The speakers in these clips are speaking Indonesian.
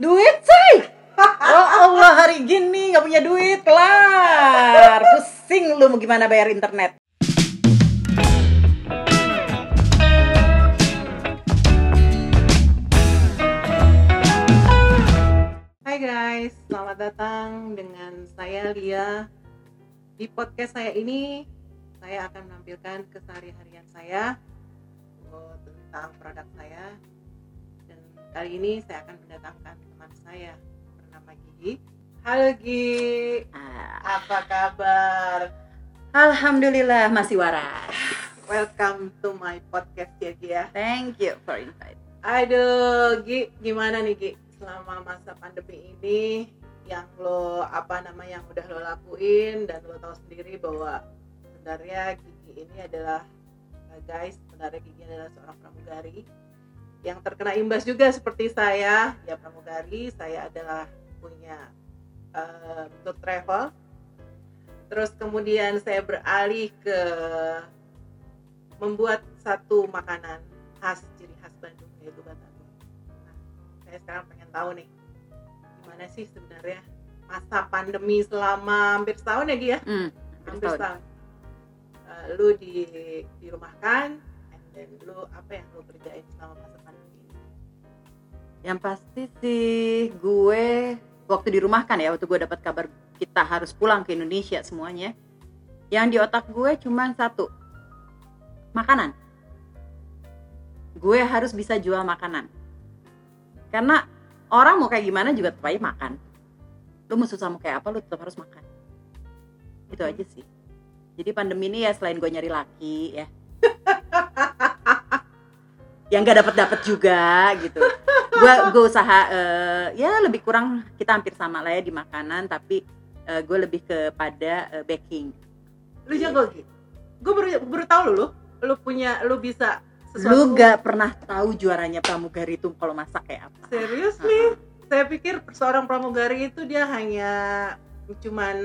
Duit say Oh Allah hari gini nggak punya duit kelar. Pusing lu mau gimana bayar internet? Hai guys, selamat datang dengan saya Lia. Di podcast saya ini saya akan menampilkan keseharian saya oh, tentang produk saya kali ini saya akan mendatangkan teman saya bernama Gigi. Halo Gigi, apa kabar? Alhamdulillah masih waras. Welcome to my podcast ya Gigi ya. Thank you for invite. Aduh, Gi, gimana nih Gi selama masa pandemi ini yang lo apa nama yang udah lo lakuin dan lo tahu sendiri bahwa sebenarnya Gigi ini adalah uh, guys sebenarnya Gigi adalah seorang pramugari yang terkena imbas juga seperti saya ya pramugari saya adalah punya uh, untuk travel terus kemudian saya beralih ke membuat satu makanan khas ciri khas Bandung yaitu batagor. Nah, saya sekarang pengen tahu nih gimana sih sebenarnya masa pandemi selama hampir setahun ya Gi ya? Hmm, hampir setahun. setahun. Uh, lu di dirumahkan, then lu apa yang lu kerjain selama masa pandemi? Yang pasti sih gue waktu di rumah kan ya waktu gue dapat kabar kita harus pulang ke Indonesia semuanya. Yang di otak gue cuma satu. Makanan. Gue harus bisa jual makanan. Karena orang mau kayak gimana juga tetap aja makan. Lu mau susah mau kayak apa lu tetap harus makan. Itu aja sih. Jadi pandemi ini ya selain gue nyari laki ya. yang gak dapat dapat juga gitu. Gue gue usaha eh, ya lebih kurang kita hampir sama lah ya di makanan tapi eh, gue lebih kepada eh, baking. Lu jago Gi? Gue baru baru tahu lu, lu lu punya lu bisa sesuatu. Lu gak pernah tahu juaranya pramugari itu kalau masak kayak apa? Seriously? Saya pikir seorang pramugari itu dia hanya cuman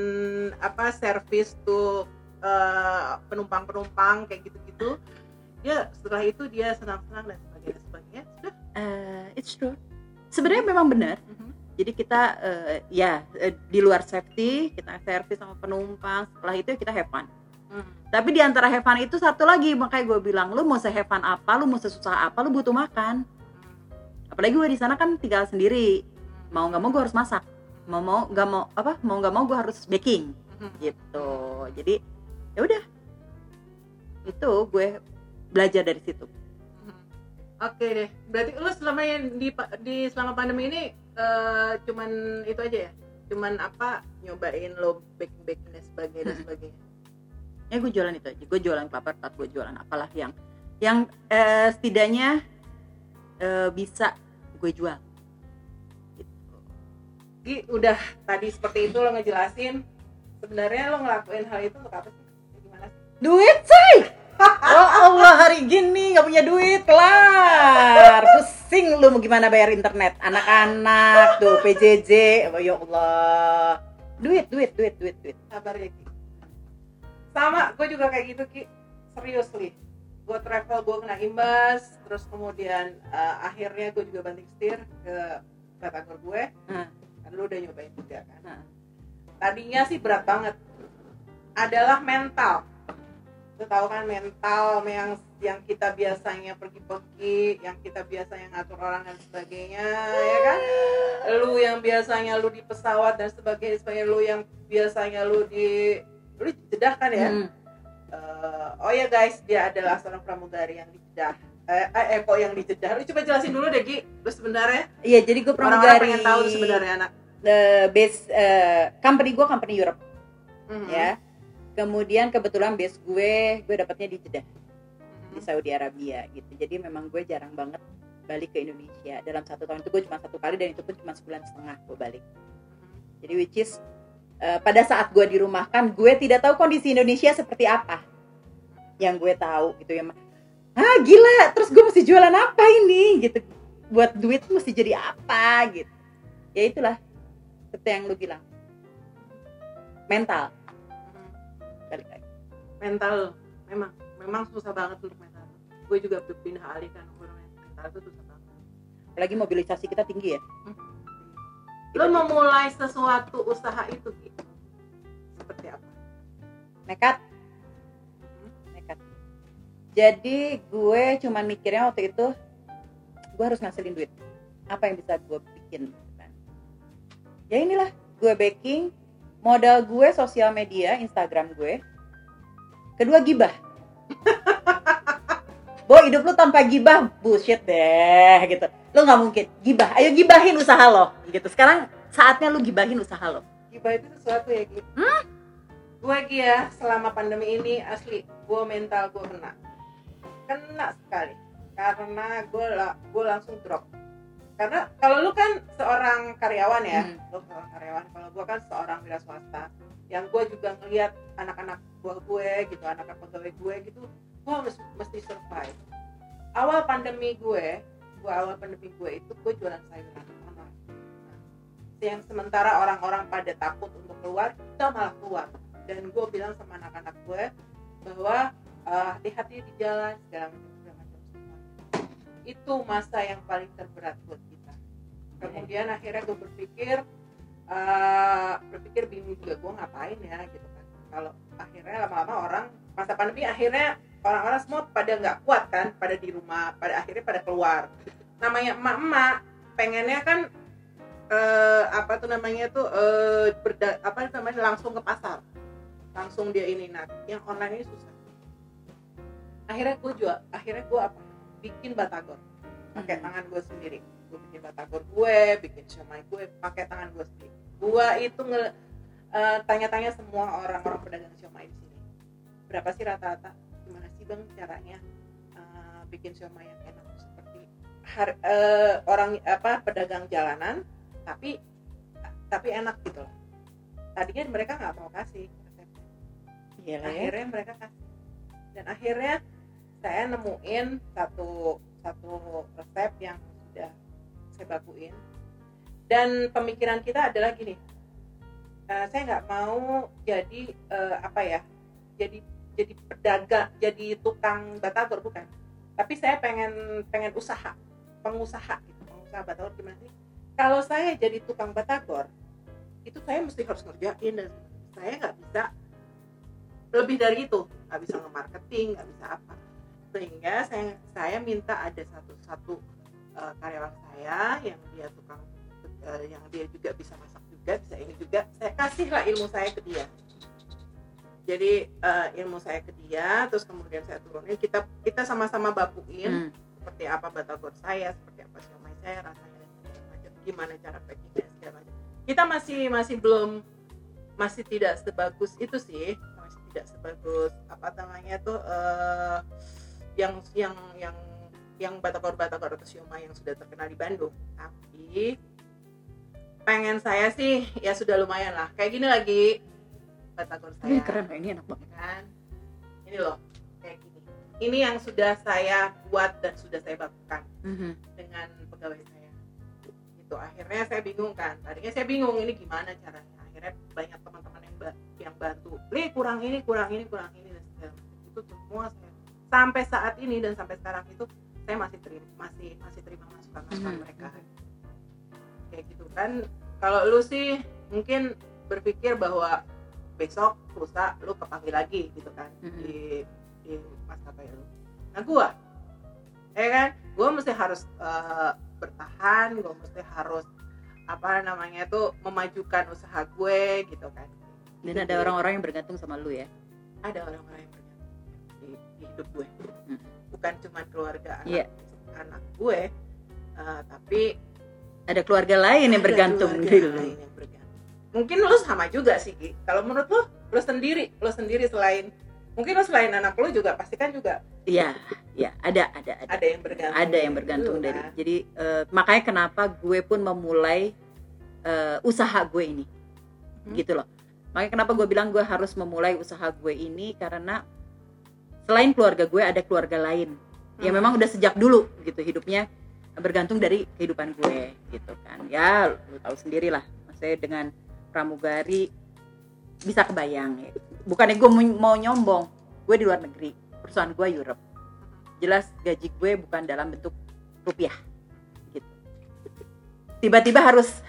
apa servis tuh penumpang-penumpang kayak gitu-gitu. Dia setelah itu dia senang-senang dan sebagainya sebagainya. Sudah. Eh, it's true. Sebenarnya memang benar. Mhm. Jadi kita eh, ya eh, di luar safety kita servis sama penumpang. Setelah itu kita have fun. Hmm. Tapi di antara have fun itu satu lagi makanya gue bilang lu mau se have fun apa, lu mau sesusah apa, lu butuh makan. Apalagi gue di sana kan tinggal sendiri. Mau nggak mau gue harus masak. Mau mau nggak mau apa? Mau nggak mau gue harus baking Mhm. gitu. Jadi ya udah itu gue belajar dari situ. Mhm. Oke deh. Berarti lu selama yang di di selama pandemi ini eh, cuman itu aja ya? Cuman apa nyobain lo baking baking dan sebagainya dan Mhm. sebagainya. ya gue jualan itu aja gue jualan kelapa tart gue jualan apalah yang yang eh, setidaknya eh, bisa gue jual gitu. Gi, udah tadi seperti itu lo ngejelasin sebenarnya lo ngelakuin hal itu untuk apa sih? Gimana sih? duit say oh Allah hari gini nggak punya duit kelar pusing lu mau gimana bayar internet anak-anak tuh PJJ oh, ya Allah duit duit duit duit duit Sabar ya Ki. Sama, gue juga kayak gitu Ki. Seriously. Gue travel, gue kena imbas, terus kemudian eh, akhirnya gue juga banting setir ke batagor gue. Hmm. Kan lu udah nyobain juga kan. Hmm. Tadinya sih berat banget. Adalah mental. Lu tahu kan mental yang yang kita biasanya pergi-pergi, yang kita biasanya ngatur orang dan sebagainya, ya kan? Lu yang biasanya lu di pesawat dan sebagainya, sebagainya lu yang biasanya lu di lu di Jeddah kan ya? Hmm. Eh, oh ya guys, dia adalah seorang pramugari yang di Jeddah. Eh, eh, eh, kok yang di Jeddah? Lu coba jelasin dulu deh, Gi. Lu sebenarnya iya jadi gue pramugari pengen tahu sebenarnya anak. the base eh, company gue company Europe Mhm. ya kemudian kebetulan base gue gue dapatnya di Jeddah di Mhm. Saudi Arabia gitu. Jadi memang gue jarang banget balik ke Indonesia. Dalam satu tahun itu gue cuma satu kali dan itu pun cuma sebulan setengah gue balik. Jadi which is eh, pada saat gue dirumahkan gue tidak tahu kondisi Indonesia seperti apa yang gue tahu gitu ya. Ah gila terus gue mesti jualan apa ini? Gitu. Buat duit mesti jadi apa? Gitu. Ya itulah seperti yang lu bilang. Mental Mental memang memang susah banget untuk mental. Gue juga pindah alih kan mental itu susah banget. apalagi mobilisasi kita tinggi ya? Tinggi lo memulai sesuatu usaha itu gitu seperti apa? Nekat. Nekat. Jadi gue cuma mikirnya waktu itu gue harus ngasilin duit. Apa yang bisa gue bikin kan. Ya inilah gue baking modal gue sosial media Instagram gue kedua gibah. Bo hidup lu tanpa gibah bullshit deh gitu. Lo nggak mungkin. Gibah. Ayo gibahin usaha lo gitu. Sekarang saatnya lu gibahin usaha lo. Gibah itu sesuatu ya gitu hmm? gue Gi ya selama pandemi ini asli gue mental gue kena. Kena sekali. Karena gue la gue langsung drop. Karena kalau lu kan seorang karyawan ya hmm. lu seorang karyawan kalau gue kan seorang wira swasta yang gue juga ngeliat anak-anak buah gue gitu anak-anak pegawai gue gitu gue mesti, mesti survive. Awal pandemi gue gue awal pandemi gue itu gue jualan sayuran online nah, yang sementara orang-orang pada takut untuk keluar kita malah keluar. Dan gue bilang sama anak-anak gue bahwa uh, hati-hati di jalan segala macam segala macam itu masa yang paling terberat buat kita. Kemudian akhirnya gue berpikir uh, berpikir bingung juga gue ngapain ya gitu kan. Kalau akhirnya lama-lama orang masa pandemi akhirnya orang-orang semua pada nggak kuat kan pada di rumah pada akhirnya pada keluar. Namanya emak-emak pengennya kan eh, apa tuh namanya tuh eh, berda, apa namanya langsung ke pasar. Langsung dia ini. Nah yang online ini susah. Akhirnya gue jual akhirnya gue apa? Bikin batagor. Pakai hmm. tangan gue sendiri gue bikin batagor gue bikin siomay gue pakai tangan gue sendiri. Gue itu nge uh, tanya-tanya semua orang-orang pedagang siomay di sini. Berapa sih rata-rata? Gimana sih bang caranya uh, bikin siomay yang enak? Seperti har, uh, orang apa pedagang jalanan tapi tapi enak gitu loh. Tadinya mereka nggak mau kasih resepnya. Ya. akhirnya mereka kasih. Dan akhirnya saya nemuin satu satu resep yang sudah saya bakuin dan pemikiran kita adalah gini uh, saya nggak mau jadi uh, apa ya jadi jadi pedagang jadi tukang batagor bukan. Tapi saya pengen pengen usaha pengusaha gitu pengusaha batagor gimana sih? Kalau saya jadi tukang batagor itu saya mesti harus ngerjain dan saya nggak bisa lebih dari itu. Nggak bisa nge-marketing nggak bisa apa. Sehingga saya saya minta ada satu satu uh, karyawan saya yang dia tukang uh, yang dia juga bisa masak juga bisa ini juga. Saya kasihlah ilmu saya ke dia. Jadi uh, ilmu saya ke dia terus kemudian saya turunin. Kita kita sama-sama bakuin hmm. seperti apa batagor saya seperti apa siomay saya rasanya macam. Gimana cara packingnya segala macam. Kita masih masih belum masih tidak sebagus itu sih. Masih tidak sebagus apa namanya tuh uh, yang yang yang yang batagor batagor atau siomay yang sudah terkenal di Bandung. Tapi pengen saya sih ya sudah lumayan lah. Kayak gini lagi batagor saya. ini keren ini enak banget. Kan? Ini loh kayak gini. Ini yang sudah saya buat dan sudah saya bakukan mm-hmm. dengan pegawai saya. Itu akhirnya saya bingung kan. Tadinya saya bingung ini gimana caranya. Akhirnya banyak teman-teman yang yang bantu. Li kurang ini kurang ini kurang ini dan segala macam. Itu semua saya sampai saat ini dan sampai sekarang itu saya masih terima masih masih terima masukan masukan mm-hmm. mereka. Kayak gitu kan. Kalau lu sih mungkin berpikir bahwa besok lusa lu kepanggil lagi gitu kan mm-hmm. di di maskapai lu. Nah gua ya kan? Gua mesti harus uh, bertahan gua mesti harus apa namanya tuh memajukan usaha gue gitu kan. Dan gitu ada orang-orang yang bergantung sama lu ya? Ada orang-orang yang bergantung di, di hidup gue. hmm. Bukan cuma keluarga anak yeah. anak gue uh, tapi ada keluarga lain yang bergantung di lu yang bergantung mungkin lo sama juga sih kalau menurut lo lo sendiri lo sendiri selain mungkin lo selain anak lo juga pasti kan juga iya iya ada ada ada ada yang bergantung ada yang bergantung dari kan? jadi uh, makanya kenapa gue pun memulai uh, usaha gue ini hmm. gitu loh makanya kenapa gue bilang gue harus memulai usaha gue ini karena selain keluarga gue ada keluarga lain. Hmm. yang memang udah sejak dulu gitu. Hidupnya bergantung dari kehidupan gue gitu kan. Ya lo tahu sendiri lah saya dengan pramugari bisa kebayang ya. bukannya gue mau nyombong. Gue di luar negeri. Perusahaan gue Europe. Jelas gaji gue bukan dalam bentuk rupiah gitu. Tiba-tiba harus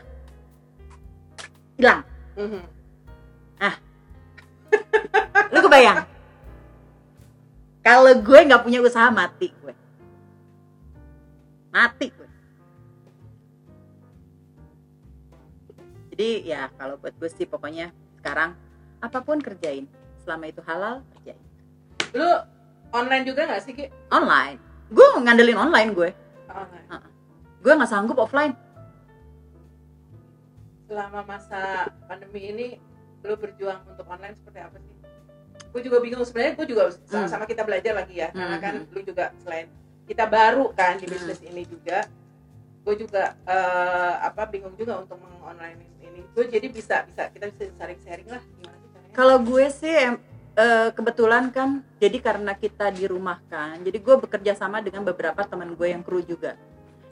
hilang. Mhm. lu kebayang kalau gue nggak punya usaha mati gue. Mati gue. Jadi ya kalau buat gue sih pokoknya sekarang apa pun kerjain. Selama itu halal kerjain. Lu online juga nggak sih Ki? online. Gue ngandelin online gue. Online. Gue nggak sanggup offline. Selama masa pandemi ini lu berjuang untuk online seperti apa sih? Gue juga bingung sebenarnya gue juga sama-sama kita belajar lagi ya karena Hmm, kan hmm. lu juga selain kita baru kan di Hmm. bisnis ini juga gue juga eh, apa bingung juga untuk mengonline ini gue jadi bisa bisa kita bisa sharing sharing lah gimana sih caranya? Kalau gue sih em, eh, kebetulan kan jadi karena kita dirumahkan, jadi gue bekerja sama dengan beberapa teman gue yang kru juga.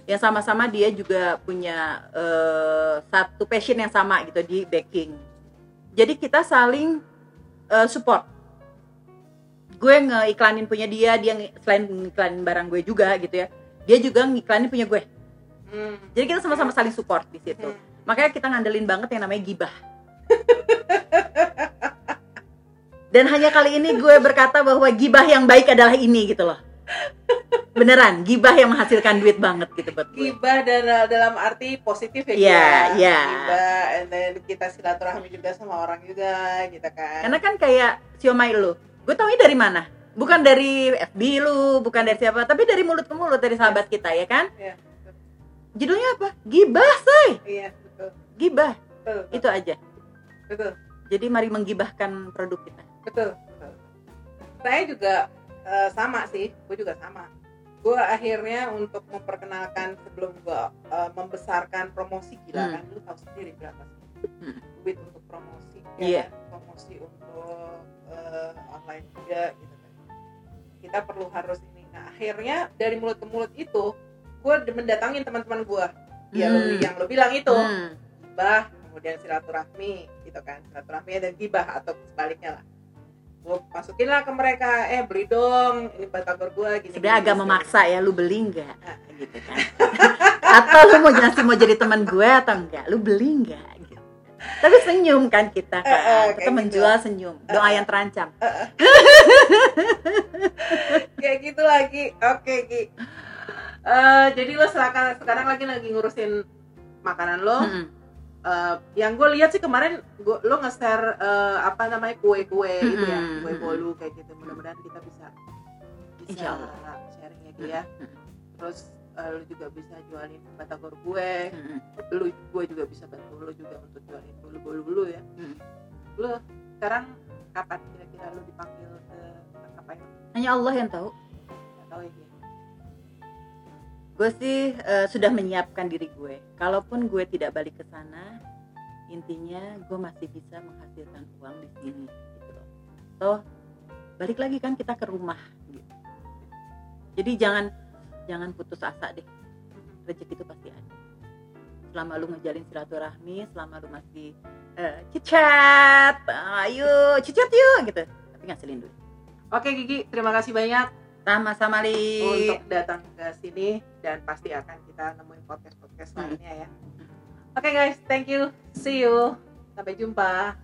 Yang sama-sama dia juga punya eh, satu passion yang sama gitu di baking. Jadi kita saling support. Gue ngeiklanin punya dia, dia selain ngiklanin barang gue juga gitu ya. Dia juga ngiklanin punya gue. Hmm. Jadi kita sama-sama saling support di situ. Hmm. Makanya kita ngandelin banget yang namanya gibah. Dan hanya kali ini gue berkata bahwa gibah yang baik adalah ini gitu loh. Beneran, gibah yang menghasilkan duit banget gitu buat gue. Gibah dan dalam arti positif ya Iya, Ki, iya. Gibah and then kita silaturahmi juga sama orang juga gitu kan Karena kan kayak siomay lu, gue taunya dari mana? Bukan dari FB lu, bukan dari siapa, tapi dari mulut ke mulut dari sahabat kita ya kan? Iya, Judulnya apa? Gibah, say. iya betul Gibah, betul itu aja. betul Jadi mari menggibahkan produk kita. betul betul saya juga eh, sama sih gue juga sama gue akhirnya untuk memperkenalkan sebelum gue eh, membesarkan promosi gila Hmm. kan lu tahu sendiri berapa sih Hmm. duit untuk promosi ya Iya. kan? promosi untuk eh, online juga gitu kan. Kita perlu harus ini. Nah akhirnya dari mulut ke mulut itu gue mendatangin teman-teman gue ya Hmm. yang lo bilang itu. Hmm. gibah kemudian silaturahmi gitu kan. Silaturahmi dan gibah atau sebaliknya lah. Gue masukin lah ke mereka eh beli dong ini batagor gue gini sebenarnya agak memaksa ya lu beli nggak? Ah. gitu kan. Atau lu mau masih mau jadi teman gue atau enggak lu beli nggak tapi senyum kan kita Eh, eh, kan kayak kita gitu. menjual senyum. Doa yang terancam. Kayak gitu lagi. Oke Ki. Eh, jadi lo sekarang sekarang lagi lagi ngurusin makanan lo. Mm-mm. Eh, yang gue lihat sih kemarin gua, lo nge-share eh, apa namanya kue-kue gitu ya. Kue bolu kayak gitu. Mudah-mudahan kita bisa bisa sharing ya Ki ya. Mm-mm. terus eh, lo juga bisa jualin batagor gue. Mm-mm. lu gue juga bisa bantu lu juga untuk jualin bolu bolu lu ya. Hmm. lu sekarang kapan kira-kira lu dipanggil ke apa ya? Hanya Allah yang tahu. Nggak tahu ya gue sih eh, sudah menyiapkan diri gue. Kalaupun gue tidak balik ke sana intinya gue masih bisa menghasilkan uang di sini gitu loh. Toh balik lagi kan kita ke rumah gitu. jadi jangan jangan putus asa deh. Rezeki itu pasti ada. Selama lu ngejalin silaturahmi selama lu masih eh, cicat ayo cicat yuk gitu. Tapi ngasilin duit. Oke Gigi terima kasih banyak. Sama-sama li. Untuk datang ke sini dan pasti akan kita nemuin podcast podcast Hmm. lainnya ya. Oke guys thank you. See you. Sampai jumpa